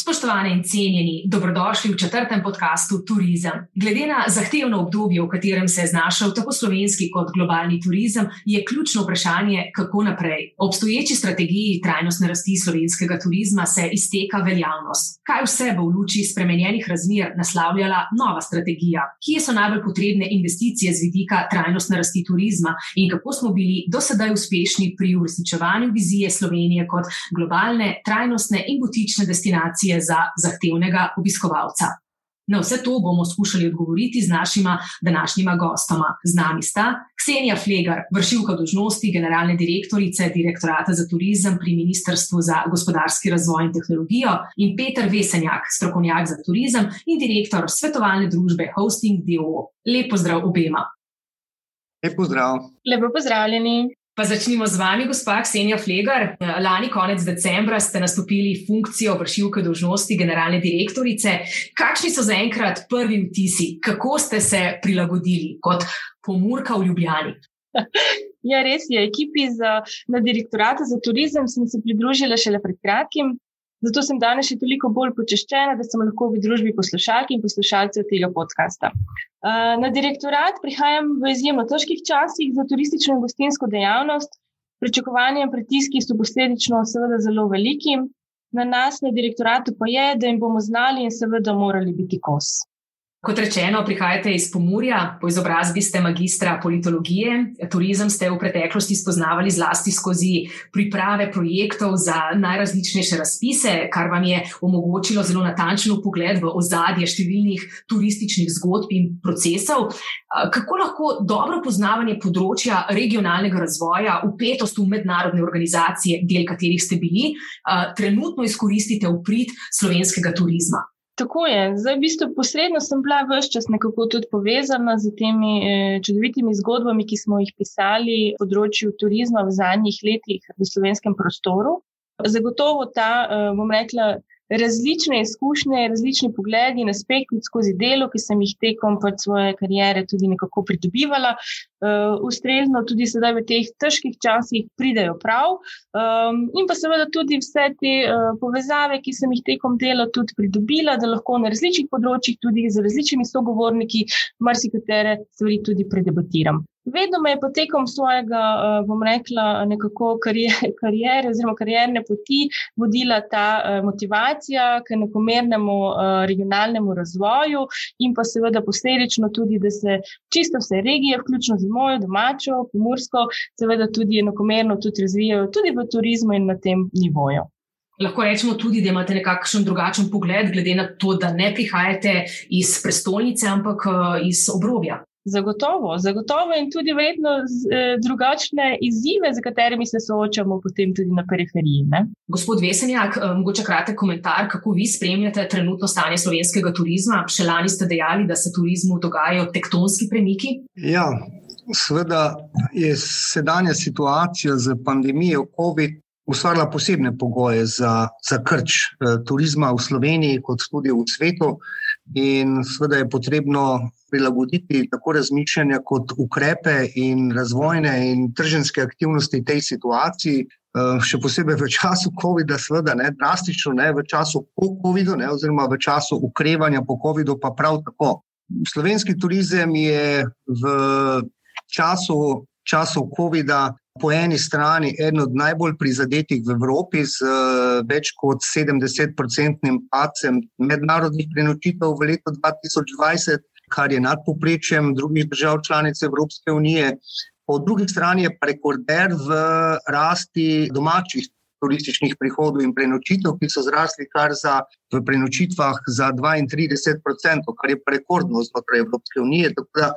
Spoštovane in cenjeni, dobrodošli v četrtem podkastu Turizem. Glede na zahtevno obdobje, v katerem se je znašel tako slovenski kot globalni turizem, je ključno vprašanje, kako naprej. Obstoječi strategiji trajnostne rasti slovenskega turizma se izteka veljavnost. Kaj vse bo v luči spremenjenih razmer naslavljala nova strategija? Kje so najbolj potrebne investicije z vidika trajnostne rasti turizma in kako smo bili do sedaj uspešni pri uresničevanju vizije Slovenije kot globalne, trajnostne in butične destinacije? Destinacije za zahtevnega obiskovalca. Na vse to bomo skušali odgovoriti z našima današnjima gostoma. Z nami sta Ksenija Flegar, vršilka dožnosti generalne direktorice Direktorata za turizem pri Ministrstvu za gospodarski razvoj in tehnologijo, in Peter Vesenjak, strokovnjak za turizem in direktor svetovalne družbe Hosting DO. Lep pozdrav obema. Lep pozdrav. Lepo pozdravljeni. Pa začnimo z vami, gospa Ksenija Flegar. Lani, konec decembra, ste nastopili funkcijo vršilke dožnosti generalne direktorice. Kakšni so zaenkrat prvi vtisi, kako ste se prilagodili kot pomurka v Ljubljani? Ja, res je. Ekipi za, na direktoratu za turizem sem se pridružila šele pred kratkim. Zato sem danes še toliko bolj počaščena, da sem lahko v družbi poslušalk in poslušalcev tega podcasta. Na direktorat prihajam v izjemno težkih časih za turistično in gostinsko dejavnost. Pričakovanja in pritiski so posledično seveda zelo veliki. Na nas, na direktoratu, pa je, da jim bomo znali in seveda morali biti kos. Kot rečeno, prihajate iz Pomorja, po izobrazbi ste magistra politologije. Turizem ste v preteklosti spoznavali zlasti skozi priprave projektov za najrazličnejše razpise, kar vam je omogočilo zelo natančen pogled v ozadje številnih turističnih zgodb in procesov. Kako lahko dobro poznavanje področja regionalnega razvoja, upetost v mednarodne organizacije, del katerih ste bili, trenutno izkoristite v prid slovenskega turizma? Tako je. Zdaj, v bistvu, posredno sem bila vse čas nekako tudi povezana z temi eh, čudovitimi zgodbami, ki smo jih pisali na področju turizma v zadnjih letih v slovenskem prostoru. Zagotovo ta, eh, bom rekla, različne izkušnje, različni pogledi in aspekti skozi delo, ki sem jih tekom pač svoje kariere tudi nekako pridobivala, uh, ustrezno tudi sedaj v teh težkih časih pridejo prav. Um, in pa seveda tudi vse te uh, povezave, ki sem jih tekom dela tudi pridobila, da lahko na različnih področjih, tudi z različnimi sogovorniki, marsikatere stvari tudi predebatiram. Vedno me je potekom svojega, eh, bom rekla, nekako karijere oziroma karierne poti vodila ta eh, motivacija k enakomernemu eh, regionalnemu razvoju in pa seveda posledično tudi, da se čisto vse regije, vključno z mojo domačo, pomorsko, seveda tudi enakomerno tudi razvijajo tudi v turizmu in na tem nivoju. Lahko rečemo tudi, da imate nekakšen drugačen pogled, glede na to, da ne prihajate iz prestolnice, ampak iz obrobja. Zagotovo, zagotovo in tudi verjetno eh, drugačne izzive, z katerimi se soočamo potem tudi na periferiji. Ne? Gospod Vesenjak, eh, mogoče kratek komentar, kako vi spremljate trenutno stanje slovenskega turizma. Še lani ste dejali, da se turizmu dogajajo tektonski premiki. Ja, seveda je sedanja situacija z pandemijo COVID ustvarila posebne pogoje za, za krč eh, turizma v Sloveniji, kot tudi v svetu. In seveda je potrebno prilagoditi tako razmišljanja kot ukrepe in razvojne in trženske aktivnosti tej situaciji. Eh, še posebej v času COVID-a, seveda, ne, drastično, ne, v času po COVID-u, oziroma v času ukrevanja po COVID-u, pa prav tako. Slovenski turizem je v času, času COVID-a po eni strani eden od najbolj prizadetih v Evropi, z uh, več kot 70-odstotnim padcem mednarodnih prenočitev v letu 2020 kar je nad poprečjem drugih držav članic Evropske unije. Po drugi strani je pa rekorder v rasti domačih turističnih prihodov in prenočitev, ki so zrasli kar za, v prenočitvah za 32%, kar je rekordno znotraj Evropske unije. Da,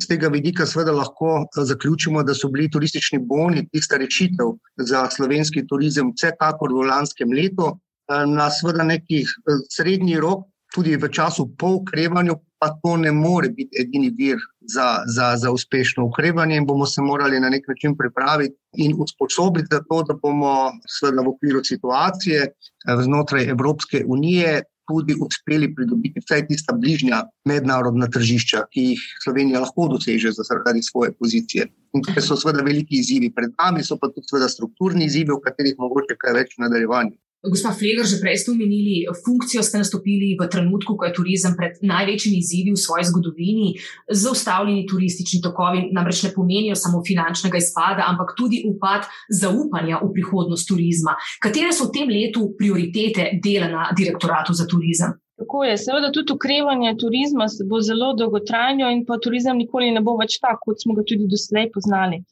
z tega vidika seveda lahko zaključimo, da so bili turistični boni tista rešitev za slovenski turizem vsekakor v lanskem letu. Na seveda nekih srednji rok tudi v času po ukrevanju, pa to ne more biti edini vir za, za, za uspešno ukrevanje in bomo se morali na nek način pripraviti in usposobiti za to, da bomo seveda v okviru situacije eh, znotraj Evropske unije tudi uspeli pridobiti vsaj tista bližnja mednarodna tržišča, ki jih Slovenija lahko doseže zaradi svoje pozicije. In tukaj so seveda veliki izzivi pred nami, so pa tudi seveda strukturni izzivi, o katerih mogoče kaj več v nadaljevanju. Gospa Fleger, že prej ste omenili, funkcijo ste nastopili v trenutku, ko je turizem pred največjimi izzivi v svoji zgodovini. Zaustavljeni turistični tokovi namreč ne pomenijo samo finančnega izpada, ampak tudi upad zaupanja v prihodnost turizma. Katere so v tem letu prioritete dela na direktoratu za turizem? Tako je, seveda tudi ukrevanje turizma bo zelo dolgotrajno in pa turizem nikoli ne bo več tak, kot smo ga tudi doslej poznali.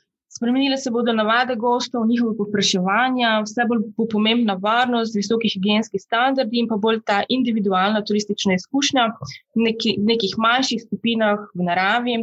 Spremenile se bodo navade gostov, njihove popraševanja, vse bolj bo pomembna varnost, visoki higijenski standardi in pa bolj ta individualna turistična izkušnja v neki, nekih manjših skupinah v naravi.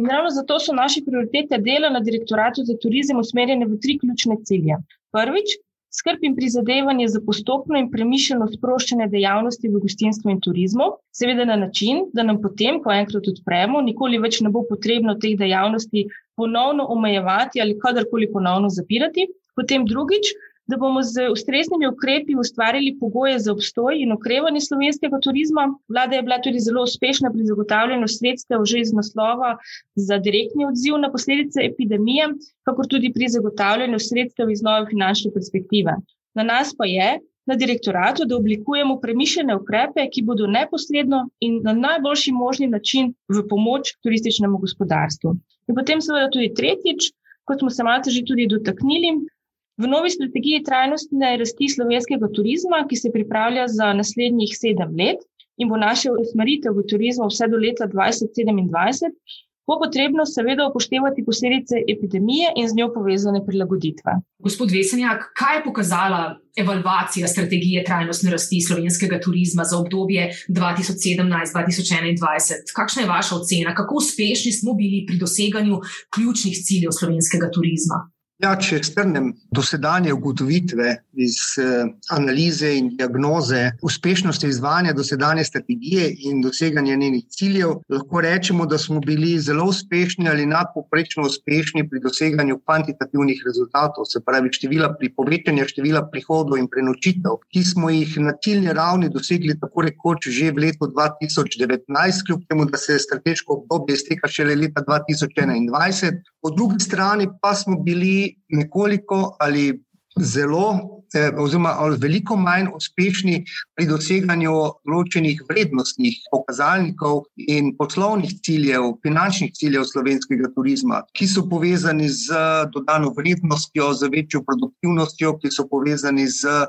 In ravno zato so naše prioritete dela na direktoratu za turizem usmerjene v tri ključne cilje. Prvič, skrb in prizadevanje za postopno in premišljeno sproščanje dejavnosti v gostinstvu in turizmu, seveda na način, da nam potem, ko enkrat odpremo, nikoli več ne bo potrebno teh dejavnosti ponovno omejevati ali kadarkoli ponovno zapirati. Potem drugič, da bomo z ustreznimi ukrepi ustvarili pogoje za obstoj in okrevanje slovenskega turizma. Vlada je bila tudi zelo uspešna pri zagotavljanju sredstev že iz naslova za direktni odziv na posledice epidemije, kakor tudi pri zagotavljanju sredstev iz nove finančne perspektive. Na nas pa je, na direktoratu, da oblikujemo premišljene ukrepe, ki bodo neposredno in na najboljši možni način v pomoč turističnemu gospodarstvu. In potem seveda tudi tretjič, kot smo se malce že tudi dotaknili, V novi strategiji trajnostne rasti slovenskega turizma, ki se pripravlja za naslednjih sedem let in bo naša usmeritev v turizmu vse do leta 2027, bo potrebno seveda upoštevati posledice epidemije in z njo povezane prilagoditve. Gospod Vesenjak, kaj je pokazala evalvacija strategije trajnostne rasti slovenskega turizma za obdobje 2017-2021? Kakšna je vaša ocena, kako uspešni smo bili pri doseganju ključnih ciljev slovenskega turizma? Ja, če strnem dosedanje ugotovitve iz eh, analize in diagnoze uspešnosti izvajanja dosedanje strategije in doseganja njenih ciljev, lahko rečemo, da smo bili zelo uspešni ali nadpoprečno uspešni pri doseganju kvantitativnih rezultatov, se pravi števila pri povečanju števila prihodov in prenočitev, ki smo jih na ciljni ravni dosegli tako rekoč že v letu 2019, kljub temu, da se strateško obdobje izteka šele leta 2021. Po drugi strani pa smo bili nekoliko ali zelo, eh, oziroma veliko manj uspešni pri doseganju določenih vrednostnih pokazalnikov in poslovnih ciljev, finančnih ciljev slovenskega turizma, ki so povezani z dodano vrednostjo, z večjo produktivnostjo, ki so povezani z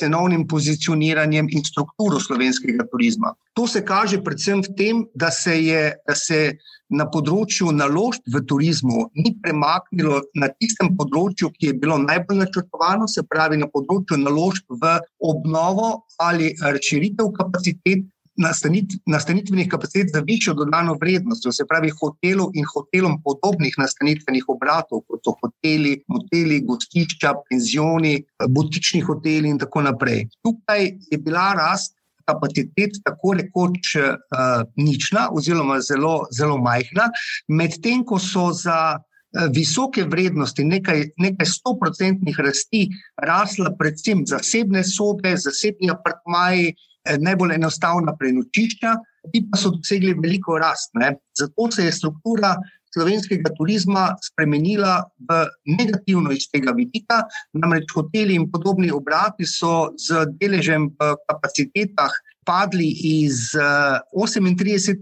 cenovnim pozicioniranjem in strukturo slovenskega turizma. To se kaže predvsem v tem, da se je. Da se na področju naložb v turizmu ni premaknilo na tistem področju, ki je bilo najbolj načrtovano, se pravi na področju naložb v obnovo ali razširitev kapacitet. Nastanitvenih kapacitet za višjo dodano vrednost, se pravi, hotelov in hotelom podobnih nastanitvenih obratov, kot so hoteli, moteli, gostišča, penzioni, butični hoteli in tako naprej. Tukaj je bila rast kapacitet tako rekoč uh, nična, oziroma zelo, zelo majhna, medtem ko so za uh, visoke vrednosti, nekaj, stoprocentnih rasti, rasla predvsem zasebne sobe, zasebni apartmaji, eh, najbolj enostavna prenočišča, ki pa so dosegli veliko rast. Ne. Zato se je struktura. Slovenskega turizma spremenila v negativno iz tega vidika, namreč hoteli in podobni obrati so z deležem v kapacitetah padli iz 38%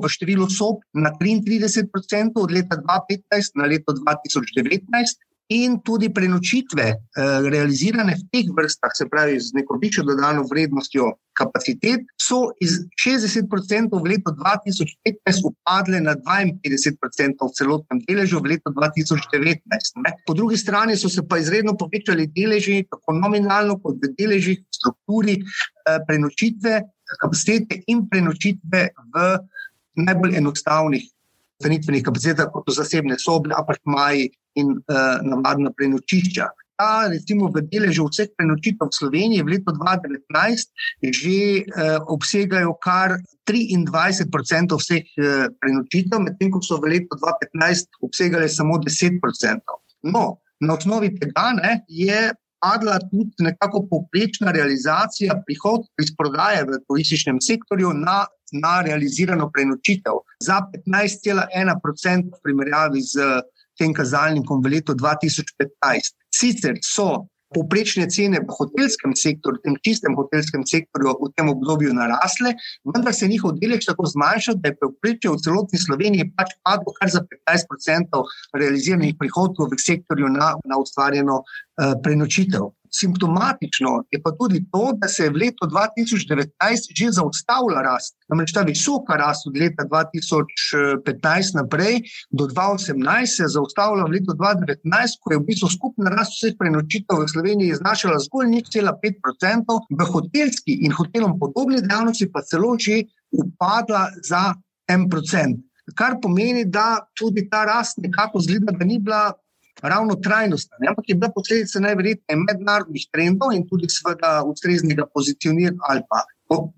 v številu sob na 33% od leta 2015 na leto 2019. In tudi prenočitve, eh, realizirane v teh vrstah, se pravi, z neko višjo dodano vrednostjo kapacitet, so iz 60% v letu 2015 upadle na 52% v celotnem deležu v letu 2019. Ne. Po drugi strani so se pa izredno povečali deleži, tako nominalno, kot v deležih, strukturi eh, prenočitve, kapacitete in prenočitve v najbolj enostavnih stanitvenih kapacitetah, kot so zasebne sobe, apartmaji in uh, navadna prenočišča. ta, recimo, v deležu vseh prenočitev v Sloveniji v letu 2019 že eh, obsegajo kar 23% vseh eh, prenočitev, medtem ko so v letu 2015 obsegale samo 10%. No, na osnovi tega ne, je padla tudi nekako poprečna realizacija prihodkov iz prodaje v turističnem sektorju na, na realizirano prenočitev za 15,1% v primerjavi z tem kazalnikom v letu 2015. Sicer so Poprečne cene v hotelskem sektorju, v tem čistem hotelskem sektorju, v tem obdobju narasle, vendar se njihov delež tako zmanjšal, da je povprečje v celotni Sloveniji pač padlo kar za 15% realiziranih prihodkov v sektorju na, na ustvarjeno prenočitev. Simptomatično je pa tudi to, da se je v letu 2019 že zaustavila rast. Namreč ta visoka rast od leta 2015 naprej do 2018 se je zaustavila v letu 2019, ko je v bistvu skupna rast vseh prenočitev v Sloveniji znašala zgolj 0,5%, v hotelski in hotelom podobni dejavnosti pa celo že upadla za 1%. Kar pomeni, da tudi ta rast nekako zgleda, da ni bila ravno trajnostna, ne? ampak je bila posledica najverjetneje mednarodnih trendov in tudi seveda ustreznega pozicioniranja ali pa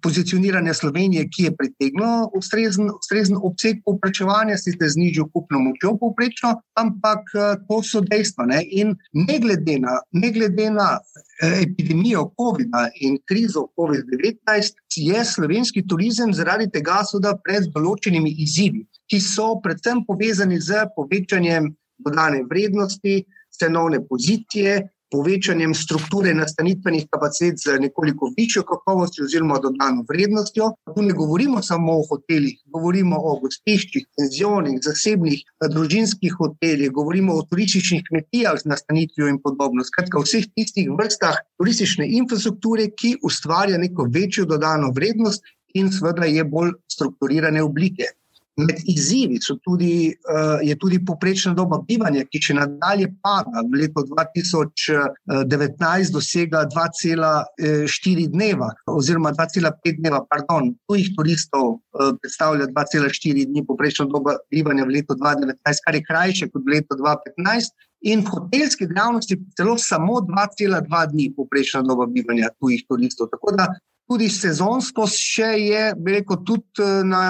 pozicioniranja Slovenije, ki je pritegnilo ustrezen, ustrezen obseg povprečevanja, sicer z nižjo kupno močjo povprečno, ampak to so dejstva. Ne? In ne glede na, ne glede na eh, epidemijo COVID-a in krizo COVID-19, je slovenski turizem zaradi tega seveda pred določenimi izzivi, ki so predvsem povezani z povečanjem dodane vrednosti, cenovne pozicije, povečanjem strukture nastanitvenih kapacitet z nekoliko višjo kakovostjo oziroma dodano vrednostjo. Tu ne govorimo samo o hotelih, govorimo o gostiščih, penzionih, zasebnih, eh, družinskih hotelih, govorimo o turističnih kmetijah z nastanitvijo in podobno. Skratka, o vseh tistih vrstah turistične infrastrukture, ki ustvarja neko večjo dodano vrednost in seveda je bolj strukturirane oblike. Med izzivi tudi, uh, je tudi poprečna doba bivanja, ki če nadalje pada, v letu 2019 dosega 2,4 dneva, oziroma 2,5 dneva, pardon, tujih turistov uh, predstavlja 2,4 dni, poprečna doba bivanja v letu 2019, kar je krajše kot v letu 2015. In v hotelski dejavnosti celo samo 2,2 dni poprečna doba bivanja tujih turistov. Tako da tudi sezonsko še je, rekel, tudi eh, na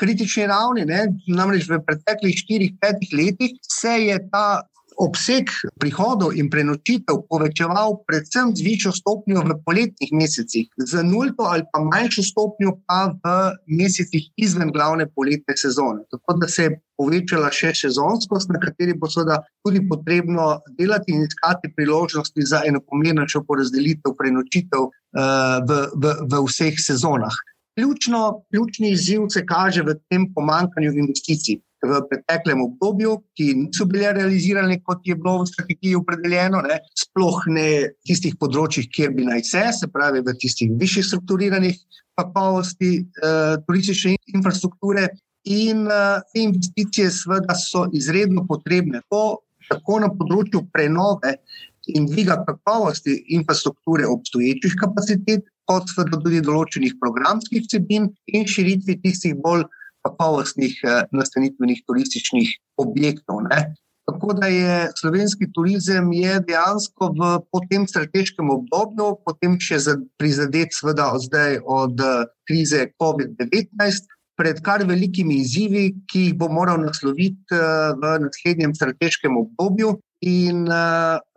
kritični ravni. Ne? Namreč v preteklih 4-5 letih se je ta obseg prihodov in prenočitev povečeval predvsem z višjo stopnjo v poletnih mesecih, z nulto ali pa manjšo stopnjo pa v mesecih izven glavne poletne sezone. Tako da se je povečala še sezonskost, na kateri bo seveda tudi potrebno delati in iskati priložnosti za enakomernejšo porazdelitev prenočitev uh, v, v, v vseh sezonah. Ključno, ključni izziv se kaže v tem pomankanju investicij v preteklem obdobju, ki niso bile realizirane, kot je bilo v strategiji opredeljeno, ne, sploh ne v tistih področjih, kjer bi naj se, se pravi v tistih višjih strukturiranih kakovosti eh, turistične infrastrukture. In uh, te investicije, seveda, so izredno potrebne, to, tako na področju prenove in dviga kakovosti infrastrukture obstoječih kapacitet, kot tudi določenih programskih vsebin in širitvi tistih bolj kakovostnih eh, nastanitvenih turističnih objektov. Ne. Tako da je slovenski turizem je dejansko v tem strateškem obdobju, potem še prizadet, seveda, zdaj od eh, krize COVID-19, pred kar velikimi izzivi, ki jih bo moral nasloviti eh, v naslednjem strateškem obdobju. In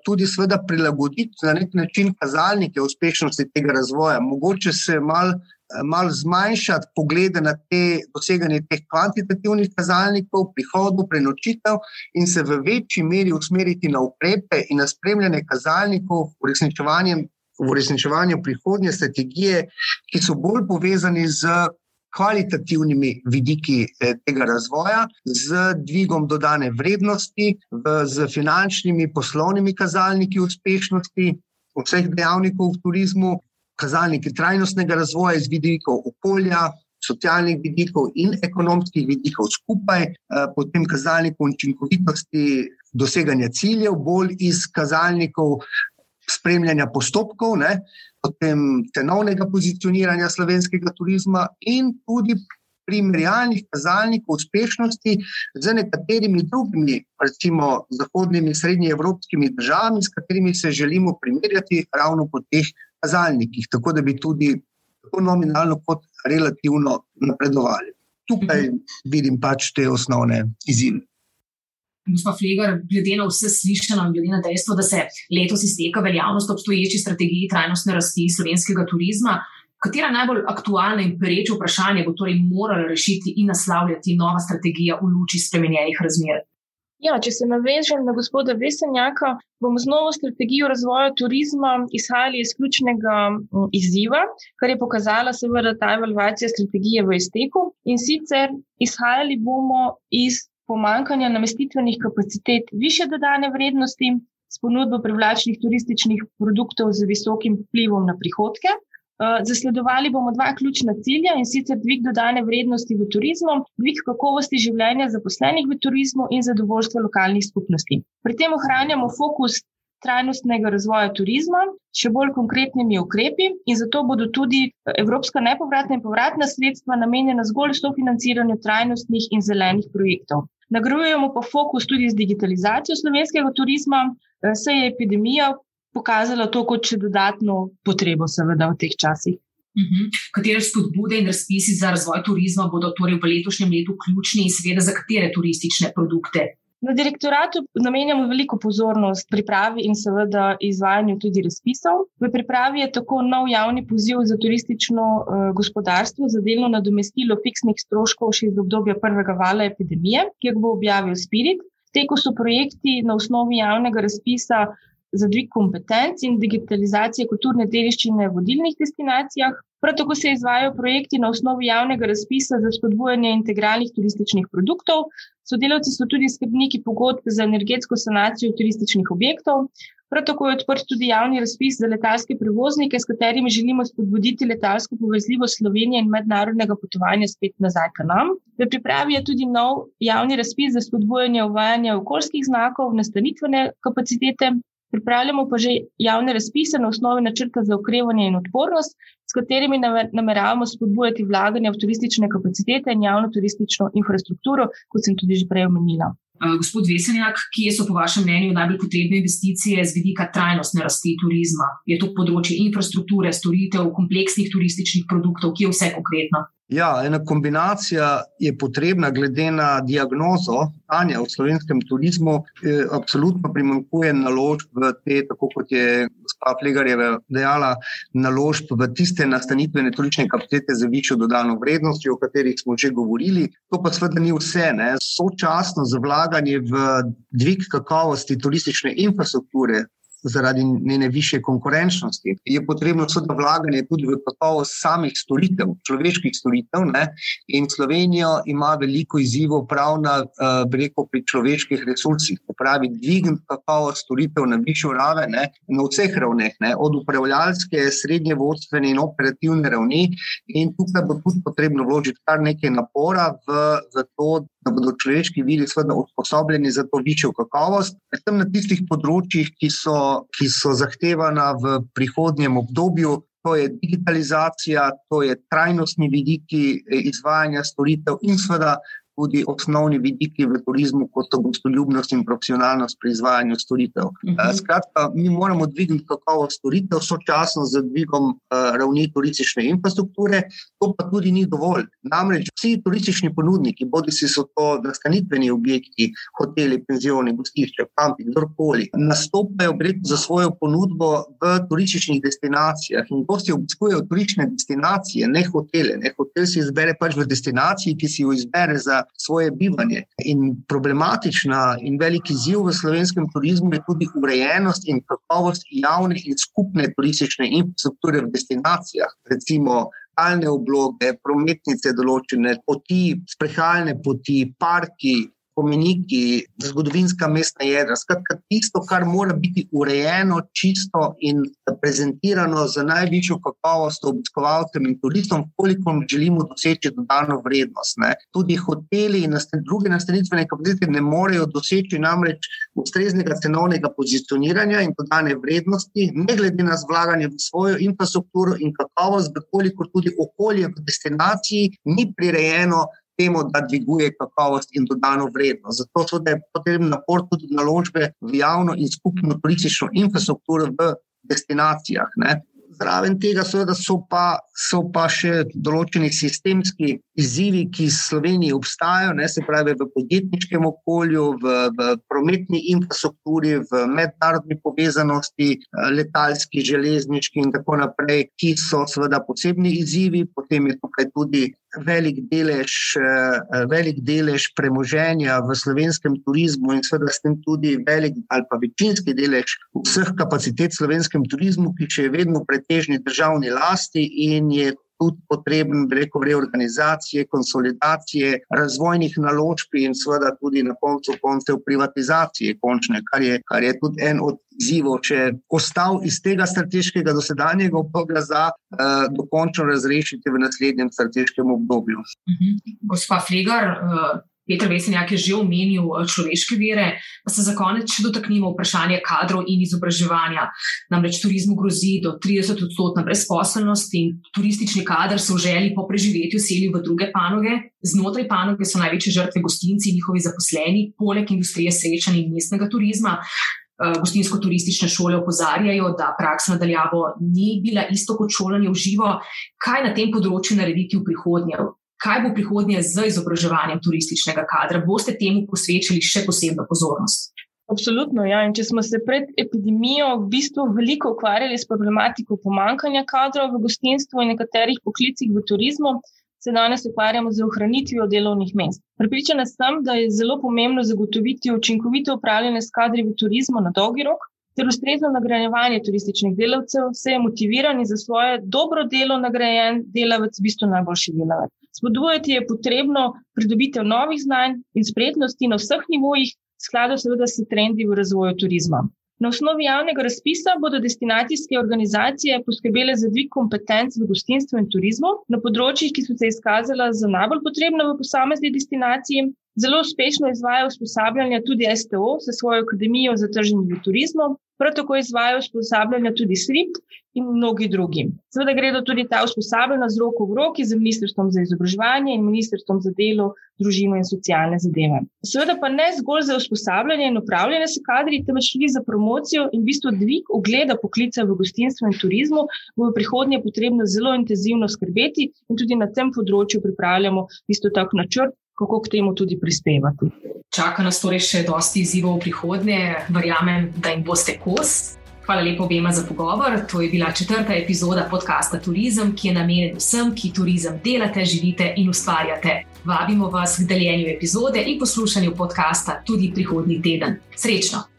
tudi, seveda, prilagoditi na nek način kazalnike uspešnosti tega razvoja. Mogoče se malo malo zmanjšati poglede na te doseganje teh kvantitativnih kazalnikov, prihodov, prenočitev in se v večji meri usmeriti na ukrepe in na spremljanje kazalnikov v uresničevanju, prihodnje strategije, ki so bolj povezani z kvalitativnimi vidiki eh, tega razvoja, z dvigom dodane vrednosti, z finančnimi poslovnimi kazalniki uspešnosti vseh dejavnikov v turizmu, kazalniki trajnostnega razvoja iz vidikov okolja, socialnih vidikov in ekonomskih vidikov skupaj, eh, potem kazalnikov učinkovitosti doseganja ciljev, bolj iz kazalnikov spremljanja postopkov, ne, potem cenovnega pozicioniranja slovenskega turizma in tudi primerjalnih kazalnikov uspešnosti z nekaterimi drugimi, recimo zahodnimi, srednjeevropskimi državami, s katerimi se želimo primerjati ravno po teh kazalnikih, tako da bi tudi tako nominalno kot relativno napredovali. Tukaj vidim pač te osnovne izzive. Gospod Flegar, glede na vse slišano in glede na dejstvo, da se letos izteka veljavnost obstoječi strategiji trajnostne rasti slovenskega turizma, katera najbolj aktualna in pereča vprašanja bo torej morala rešiti in naslavljati nova strategija v luči spremenjenih razmer? Ja, če se navežem na gospoda Vesenjaka, bomo z novo strategijo razvoja turizma izhajali iz ključnega izziva, kar je pokazala seveda ta evalvacija strategije v izteku. In sicer izhajali bomo iz pomankanja namestitvenih kapacitet više dodane vrednosti s ponudbo privlačnih turističnih produktov z visokim vplivom na prihodke. Eh, zasledovali bomo dva ključna cilja in sicer dvig dodane vrednosti v turizmu, dvig kakovosti življenja zaposlenih v turizmu in zadovoljstvo lokalnih skupnosti. Pri tem ohranjamo fokus trajnostnega razvoja turizma, še bolj konkretnimi ukrepi in zato bodo tudi evropska nepovratna in povratna sredstva namenjena zgolj sofinanciranju trajnostnih in zelenih projektov. Nagrajujemo pa fokus tudi z digitalizacijo slovenskega turizma, eh, saj je epidemija pokazala to kot še dodatno potrebo, seveda, v teh časih. Uh mhm. -huh. Katere spodbude in razpisi za razvoj turizma bodo torej v letošnjem letu ključni in seveda za katere turistične produkte? Na direktoratu namenjamo veliko pozornost pripravi in seveda izvajanju tudi razpisov. V pripravi je tako nov javni poziv za turistično uh, gospodarstvo za delno nadomestilo fiksnih stroškov še iz obdobja prvega vala epidemije, ki ga bo objavil Spirit. Teku so projekti na osnovi javnega razpisa za dvig kompetenc in digitalizacije kulturne dediščine v vodilnih destinacijah. Prav tako se izvajo projekti na osnovi javnega razpisa za spodbujanje integralnih turističnih produktov. Sodelavci so tudi skrbniki pogodb za energetsko sanacijo turističnih objektov. Prav tako je odprt tudi javni razpis za letalske prevoznike, s katerimi želimo spodbuditi letalsko povezljivost Slovenije in mednarodnega potovanja spet nazaj k nam. V pripravi je tudi nov javni razpis za spodbujanje uvajanja okoljskih znakov, nastanitvene kapacitete Pripravljamo pa že javne razpise na osnovi načrta za okrevanje in odpornost, s katerimi nameravamo spodbujati vlaganje v turistične kapacitete in javno turistično infrastrukturo, kot sem tudi že prej omenila. Gospod Vesenjak, kje so po vašem mnenju najbolj potrebne investicije z vidika trajnostne rasti turizma? Je to področje infrastrukture, storitev, kompleksnih turističnih produktov, kje vse konkretno? Ja, ena kombinacija je potrebna, glede na diagnozo stanja v slovenskem turizmu. Eh, absolutno primankuje naložb v te, tako kot je gospa Flegarjeva dejala, naložb v tiste nastanitvene turistične kapacitete za višjo dodano vrednostjo, o katerih smo že govorili. To pa seveda ni vse. Ne. Sočasno z vlaganjem v dvig kakovosti turistične infrastrukture, zaradi njene više konkurenčnosti. Je potrebno tudi vlaganje tudi v kakovost samih storitev, človeških storitev. Ne? In Slovenija ima veliko izzivov prav na uh, breko pri človeških resursih, pravi dvigati kakovost storitev na višjo raven, ne? na vseh ravneh, ne? od upravljalske, srednje vodstvene in operativne ravni. In tukaj bo tudi potrebno vložiti kar nekaj napora v, v to, da bodo človeški viri usposobljeni za to višjo kakovost, predvsem na tistih področjih, ki so, ki so zahtevana v prihodnjem obdobju. To je digitalizacija, to je trajnostni vidiki eh, izvajanja storitev in seveda tudi osnovni vidiki v turizmu, kot so gostoljubnost in profesionalnost pri izvajanju storitev. Uh mhm. eh, -huh. Skratka, mi moramo dvigniti kakovost storitev, sočasno z dvigom uh, ravni turistične infrastrukture, to pa tudi ni dovolj. Namreč vsi turistični ponudniki, bodi si so to nastanitveni objekti, hoteli, penzioni, gostišče, kampi, kdorkoli, nastopajo za svojo ponudbo v turističnih destinacijah in gosti obiskujejo turistične destinacije, ne hotele. Ne hotel si izbere pač v destinaciji, ki si jo izbere za svoje bivanje. In problematična in veliki ziv v slovenskem turizmu je tudi urejenost in kakovost javne in skupne turistične infrastrukture v destinacijah. Recimo, Alne obloge, prometnice, določene poti, sprehajalne poti, parki, spomeniki, zgodovinska mestna jedra. Skratka, tisto, kar mora biti urejeno, čisto in prezentirano za najvišjo kakovost obiskovalcem in turistom, koliko želimo doseči dodano vrednost. Ne. Tudi hoteli in nastan, druge nastanitvene kapacitete ne morejo doseči namreč ustreznega cenovnega pozicioniranja in dodane vrednosti, ne glede na zvlaganje v svojo infrastrukturo in kakovost, koliko tudi okolje v destinaciji ni prirejeno temu, da dviguje kakovost in dodano vrednost. Zato je potreben napor tudi naložbe v javno in skupno turistično infrastrukturo v destinacijah. Ne. Zraven tega, seveda, so pa, so pa še določeni sistemski izzivi, ki v Sloveniji obstajajo, ne, se pravi v podjetniškem okolju, v, v prometni infrastrukturi, v mednarodni povezanosti, eh, letalski, železniški in tako naprej, ki so seveda posebni izzivi. Potem je tukaj tudi velik delež, eh, velik delež premoženja v slovenskem turizmu in seveda s tem tudi velik ali pa večinski delež vseh kapacitet v slovenskem turizmu, ki še je vedno v pretežni državni lasti in je tudi potreben, reko, reorganizacije, konsolidacije, razvojnih naložb in seveda tudi na koncu koncev privatizacije, končne, kar, je, kar je tudi en od izzivov, če ostal iz tega strateškega dosedanjega obdobja za uh, dokončno razrešiti v naslednjem strateškem obdobju. Uh mhm. -huh. Gospa Flegar, uh, Petr Vesenjak je že omenil eh, človeške vere, pa se za konec še dotaknimo vprašanja kadrov in izobraževanja. Namreč turizmu grozi do 30 odstotna brezposelnost in turistični kader so v želji po preživetju seli v druge panoge. Znotraj panoge so največje žrtve gostinci in njihovi zaposleni, poleg industrije srečanja in mestnega turizma. Eh, gostinsko-turistične šole opozarjajo, da praksa nadaljavo ni bila isto kot šolanje v živo. Kaj na tem področju narediti v prihodnje? Kaj bo prihodnje z izobraževanjem turističnega kadra? Boste temu posvečali še posebno pozornost? Absolutno, ja. In če smo se pred epidemijo v bistvu veliko ukvarjali s problematiko pomankanja kadrov v gostinstvu in nekaterih poklicih v turizmu, se danes ukvarjamo z ohranitvijo delovnih mest. Pripričana sem, da je zelo pomembno zagotoviti učinkovito upravljanje s kadri v turizmu na dolgi rok, ter ustrezno nagrajevanje turističnih delavcev, vse je motiviran in za svoje dobro delo nagrajen delavec, v bistvu najboljši delavec. Spodbujati je potrebno pridobitev novih znanj in spretnosti na vseh nivojih, skladu seveda s trendi v razvoju turizma. Na osnovi javnega razpisa bodo destinacijske organizacije poskrbele za dvig kompetenc v gostinstvu in turizmu na področjih, ki so se izkazala za najbolj potrebna v posamezni destinaciji. Zelo uspešno izvaja usposabljanja tudi STO za svojo akademijo za trženje v turizmu, prav tako izvaja usposabljanja tudi SRIP in mnogi drugi. Seveda gredo tudi ta usposabljanja z roko v roki z Ministrstvom za izobraževanje in Ministrstvom za delo, družino in socialne zadeve. Seveda pa ne zgolj za usposabljanje in upravljanje s kadri, temveč tudi za promocijo in v bistvu dvig ugleda poklica v gostinstvu in turizmu, bo v prihodnje potrebno zelo intenzivno skrbeti in tudi na tem področju pripravljamo isto tako načrt, kako k temu tudi prispevati. Čaka nas torej še dosti izzivov v prihodnje, verjamem, da jim boste kos. Hvala lepo obema za pogovor. To je bila četrta epizoda podcasta Turizem, ki je namenjen vsem, ki turizem delate, živite in ustvarjate. Vabimo vas k deljenju epizode in poslušanju podcasta tudi prihodnji teden. Srečno!